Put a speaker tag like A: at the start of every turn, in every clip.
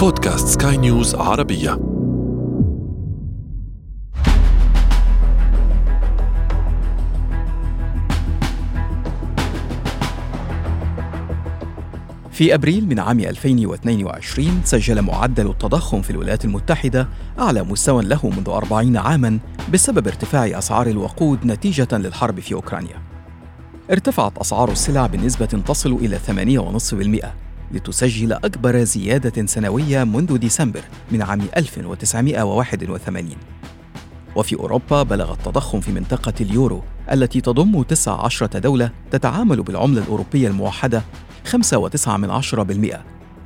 A: بودكاست سكاي نيوز عربية.
B: في أبريل من عام 2022 سجل معدل التضخم في الولايات المتحدة أعلى مستوى له منذ أربعين عاماً بسبب ارتفاع أسعار الوقود نتيجة للحرب في أوكرانيا. ارتفعت أسعار السلع بنسبة تصل إلى 8.5% لتسجل أكبر زيادة سنوية منذ ديسمبر من عام 1981 وفي أوروبا بلغ التضخم في منطقة اليورو التي تضم 19 دولة تتعامل بالعملة الأوروبية الموحدة 5.9%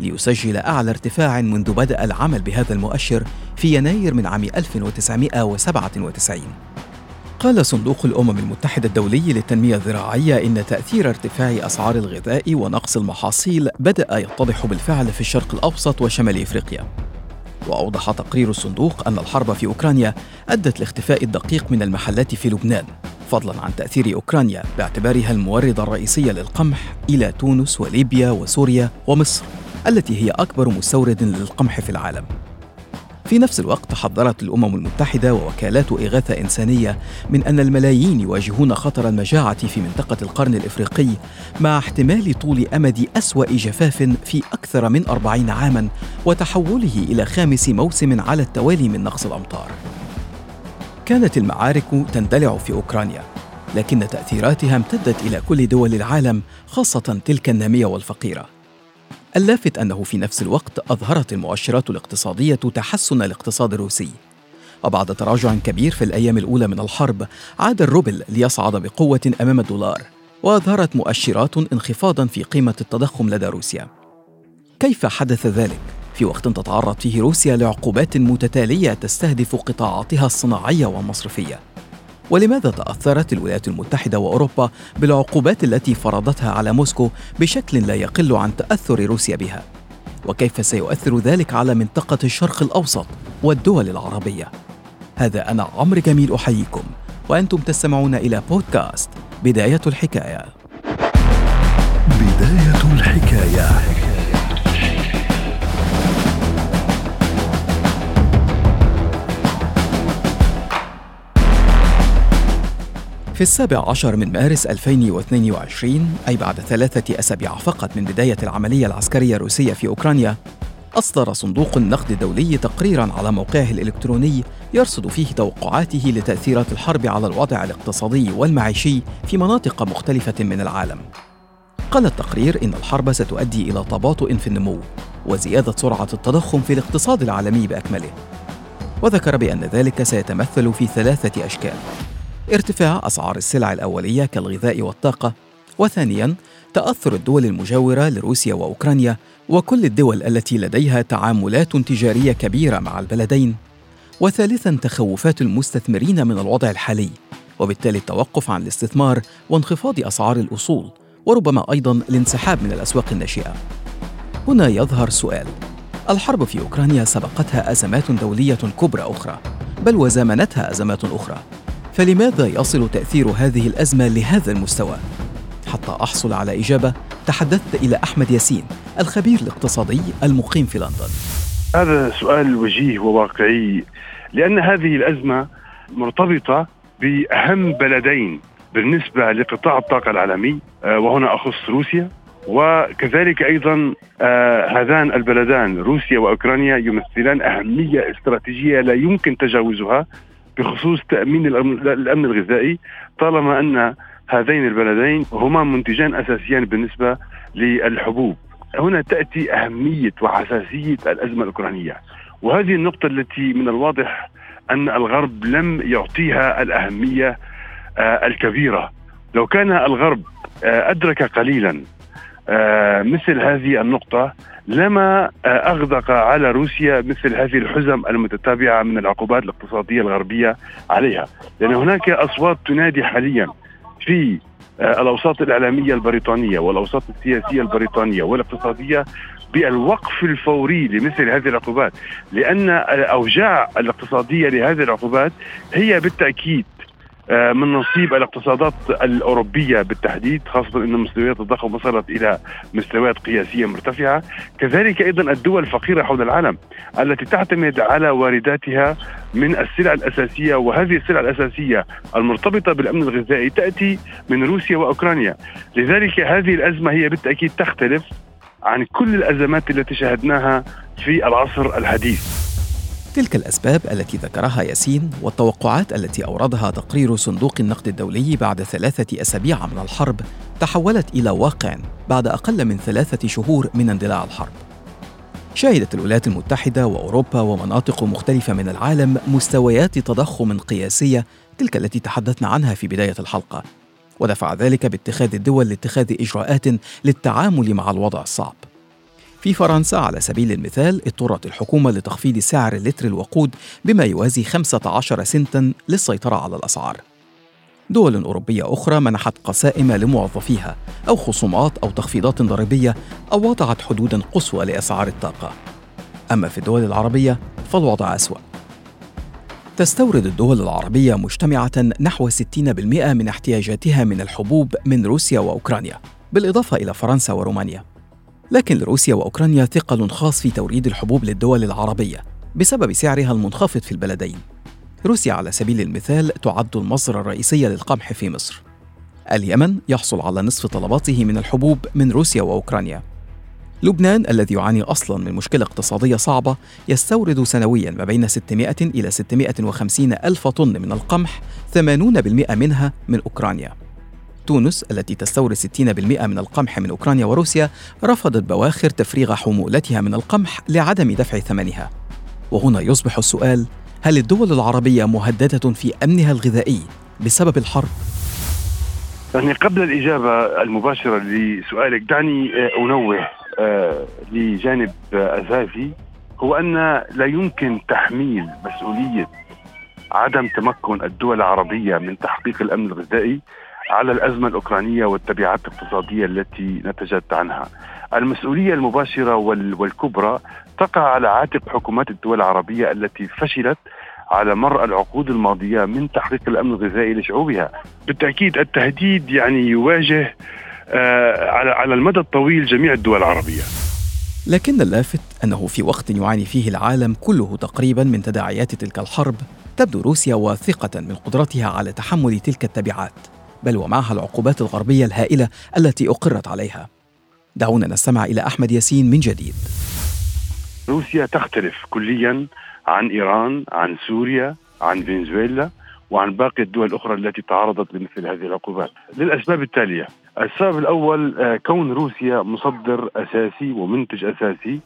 B: ليسجل أعلى ارتفاع منذ بدأ العمل بهذا المؤشر في يناير من عام 1997 قال صندوق الأمم المتحدة الدولي للتنمية الزراعية إن تأثير ارتفاع أسعار الغذاء ونقص المحاصيل بدأ يتضح بالفعل في الشرق الأوسط وشمال إفريقيا. وأوضح تقرير الصندوق أن الحرب في أوكرانيا أدت لاختفاء الدقيق من المحلات في لبنان، فضلا عن تأثير أوكرانيا باعتبارها الموردة الرئيسية للقمح إلى تونس وليبيا وسوريا ومصر، التي هي أكبر مستورد للقمح في العالم. في نفس الوقت حذرت الأمم المتحدة ووكالات إغاثة إنسانية من أن الملايين يواجهون خطر المجاعة في منطقة القرن الإفريقي مع احتمال طول أمد أسوأ جفاف في أكثر من أربعين عاما وتحوله إلى خامس موسم على التوالي من نقص الأمطار. كانت المعارك تندلع في أوكرانيا لكن تأثيراتها امتدت إلى كل دول العالم خاصة تلك النامية والفقيرة. اللافت أنه في نفس الوقت أظهرت المؤشرات الاقتصادية تحسن الاقتصاد الروسي. وبعد تراجع كبير في الأيام الأولى من الحرب عاد الروبل ليصعد بقوة أمام الدولار وأظهرت مؤشرات انخفاضا في قيمة التضخم لدى روسيا. كيف حدث ذلك؟ في وقت تتعرض فيه روسيا لعقوبات متتالية تستهدف قطاعاتها الصناعية والمصرفية ولماذا تأثرت الولايات المتحدة وأوروبا بالعقوبات التي فرضتها على موسكو بشكل لا يقل عن تأثر روسيا بها؟ وكيف سيؤثر ذلك على منطقة الشرق الأوسط والدول العربية؟ هذا أنا عمرو جميل أحييكم وأنتم تستمعون إلى بودكاست بداية الحكاية
A: بداية الحكاية
B: في السابع عشر من مارس 2022 أي بعد ثلاثة أسابيع فقط من بداية العملية العسكرية الروسية في أوكرانيا أصدر صندوق النقد الدولي تقريرا على موقعه الإلكتروني يرصد فيه توقعاته لتأثيرات الحرب على الوضع الاقتصادي والمعيشي في مناطق مختلفة من العالم. قال التقرير إن الحرب ستؤدي إلى تباطؤ في النمو وزيادة سرعة التضخم في الاقتصاد العالمي بأكمله. وذكر بأن ذلك سيتمثل في ثلاثة أشكال. ارتفاع أسعار السلع الأولية كالغذاء والطاقة وثانيا تأثر الدول المجاورة لروسيا وأوكرانيا وكل الدول التي لديها تعاملات تجارية كبيرة مع البلدين. وثالثا تخوفات المستثمرين من الوضع الحالي وبالتالي التوقف عن الاستثمار وانخفاض أسعار الأصول وربما أيضا الانسحاب من الأسواق الناشئة. هنا يظهر سؤال. الحرب في أوكرانيا سبقتها أزمات دولية كبرى أخرى بل وزامنتها أزمات أخرى. فلماذا يصل تأثير هذه الأزمة لهذا المستوى؟ حتى أحصل على إجابة تحدثت إلى أحمد ياسين الخبير الاقتصادي المقيم في لندن
C: هذا سؤال وجيه وواقعي لأن هذه الأزمة مرتبطة بأهم بلدين بالنسبة لقطاع الطاقة العالمي آه، وهنا أخص روسيا وكذلك أيضا آه هذان البلدان روسيا وأوكرانيا يمثلان أهمية استراتيجية لا يمكن تجاوزها بخصوص تأمين الامن الغذائي طالما أن هذين البلدين هما منتجان أساسيان بالنسبة للحبوب. هنا تأتي أهمية وحساسية الأزمة الأوكرانية وهذه النقطة التي من الواضح أن الغرب لم يعطيها الأهمية آه، الكبيرة. لو كان الغرب آه، أدرك قليلا مثل هذه النقطة لما آه، أغدق على روسيا مثل هذه الحزم المتتابعة من العقوبات الاقتصادية الغربية عليها، لأن هناك أصوات تنادي حاليا في آه، الأوساط الإعلامية البريطانية والأوساط السياسية البريطانية والاقتصادية بالوقف الفوري لمثل هذه العقوبات، لأن الأوجاع الاقتصادية لهذه العقوبات هي بالتأكيد آه، من نصيب الاقتصادات الأوروبية بالتحديد خاصة إن مستويات الضخم وصلت إلى مستويات قياسية مرتفعة. كذلك أيضا الدول الفقيرة حول العالم التي تعتمد على وارداتها من السلع الأساسية وهذه السلع الأساسية المرتبطة بالأمن الغذائي تأتي من روسيا وأوكرانيا. لذلك هذه الأزمة هي بالتأكيد تختلف عن كل الأزمات التي شاهدناها في العصر الحديث.
B: تلك الأسباب التي ذكرها ياسين والتوقعات التي أوردها تقرير صندوق النقد الدولي بعد ثلاثة أسابيع من الحرب تحولت إلى واقع بعد أقل من ثلاثة شهور من اندلاع الحرب. شهدت الولايات المتحدة وأوروبا ومناطق مختلفة من العالم مستويات تضخم قياسية تلك التي تحدثنا عنها في بداية الحلقة ودفع ذلك باتخاذ الدول لاتخاذ إجراءات للتعامل مع الوضع الصعب في فرنسا على سبيل المثال اضطرت الحكومة لتخفيض سعر لتر الوقود بما يوازي 15 سنتا للسيطرة على الأسعار. دول أوروبية أخرى منحت قسائم لموظفيها أو خصومات أو تخفيضات ضريبية أو وضعت حدودا قصوى لأسعار الطاقة. أما في الدول العربية فالوضع أسوأ. تستورد الدول العربية مجتمعة نحو 60% من احتياجاتها من الحبوب من روسيا وأوكرانيا بالإضافة إلى فرنسا ورومانيا. لكن لروسيا وأوكرانيا ثقل خاص في توريد الحبوب للدول العربية بسبب سعرها المنخفض في البلدين. روسيا على سبيل المثال تعد المصدر الرئيسي للقمح في مصر. اليمن يحصل على نصف طلباته من الحبوب من روسيا وأوكرانيا. لبنان الذي يعاني أصلا من مشكلة اقتصادية صعبة يستورد سنويا ما بين 600 إلى 650 ألف طن من القمح 80% منها من أوكرانيا. تونس التي تستورد 60% من القمح من أوكرانيا وروسيا رفضت بواخر تفريغ حمولتها من القمح لعدم دفع ثمنها. وهنا يصبح السؤال هل الدول العربية مهددة في أمنها الغذائي بسبب الحرب؟
C: يعني قبل الإجابة المباشرة لسؤالك دعني أنوه آه، لجانب أساسي هو أن لا يمكن تحميل مسؤولية عدم تمكن الدول العربية من تحقيق الأمن الغذائي. على الأزمة الأوكرانية والتبعات الاقتصادية التي نتجت عنها. المسؤولية المباشرة والكبرى تقع على عاتق حكومات الدول العربية التي فشلت على مر العقود الماضية من تحقيق الأمن الغذائي لشعوبها. بالتأكيد التهديد يعني يواجه آه على على المدى الطويل جميع الدول العربية.
B: لكن اللافت أنه في وقت يعاني فيه العالم كله تقريبا من تداعيات تلك الحرب تبدو روسيا واثقة من قدرتها على تحمل تلك التبعات بل ومعها العقوبات الغربية الهائلة التي أقرت عليها. دعونا نستمع إلى أحمد ياسين من جديد.
C: روسيا تختلف كليا عن إيران عن سوريا عن فنزويلا وعن باقي الدول الأخرى التي تعرضت لمثل هذه العقوبات. للأسباب التالية. السبب الأول آه، كون روسيا مصدر أساسي ومنتج أساسي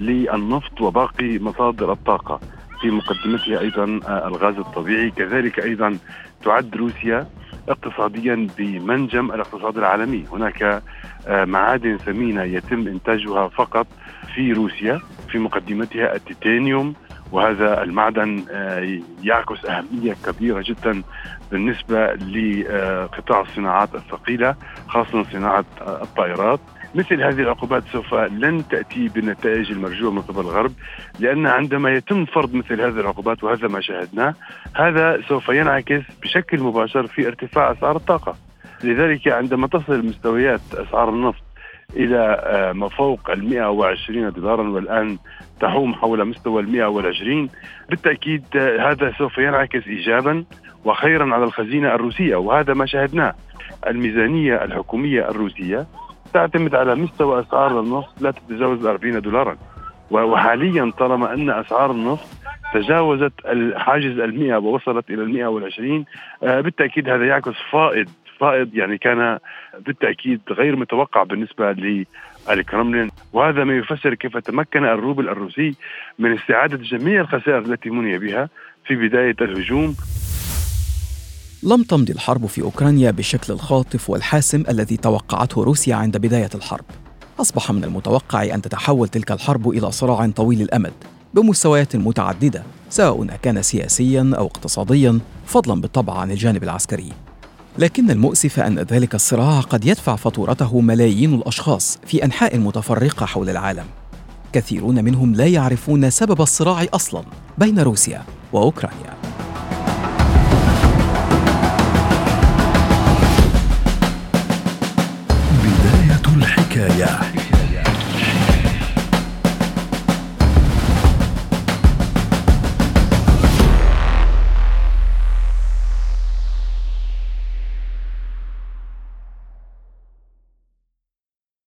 C: للنفط وباقي مصادر الطاقة في مقدمتها أيضا آه، الغاز الطبيعي. كذلك أيضا تعد روسيا اقتصاديا بمنجم الاقتصاد العالمي. هناك آه، معادن ثمينة يتم إنتاجها فقط في روسيا في مقدمتها التيتانيوم وهذا المعدن آه، يعكس أهمية كبيرة جدا بالنسبة لقطاع الصناعات الثقيلة خاصة صناعة الطائرات. مثل هذه العقوبات سوف لن تأتي بالنتائج المرجوة من قبل الغرب لأن عندما يتم فرض مثل هذه العقوبات وهذا ما شاهدناه هذا سوف ينعكس بشكل مباشر في ارتفاع أسعار الطاقة. لذلك عندما تصل مستويات أسعار النفط إلى آه، ما فوق ال 120 دولارا والآن تحوم حول مستوى ال 120 بالتأكيد آه، هذا سوف ينعكس إيجابا وخيرا على الخزينة الروسية وهذا ما شاهدناه. الميزانية الحكومية الروسية تعتمد على مستوى أسعار النفط لا تتجاوز 40 دولارا. وحاليا طالما أن أسعار النفط تجاوزت الحاجز ال100 ووصلت إلى ال 120 آه، بالتأكيد هذا يعكس فائض فائض يعني كان بالتأكيد غير متوقع بالنسبة للكرملين. وهذا ما يفسر كيف تمكن الروبل الروسي من استعادة جميع الخسائر التي مني بها في بداية الهجوم.
B: لم تمضي الحرب في أوكرانيا بالشكل الخاطف والحاسم الذي توقعته روسيا عند بداية الحرب. أصبح من المتوقع أن تتحول تلك الحرب إلى صراع طويل الأمد بمستويات متعددة سواء كان سياسيا أو اقتصاديا فضلا بالطبع عن الجانب العسكري. لكن المؤسف أن ذلك الصراع قد يدفع فاتورته ملايين الأشخاص في أنحاء متفرقة حول العالم. كثيرون منهم لا يعرفون سبب الصراع أصلا بين روسيا وأوكرانيا. Yeah.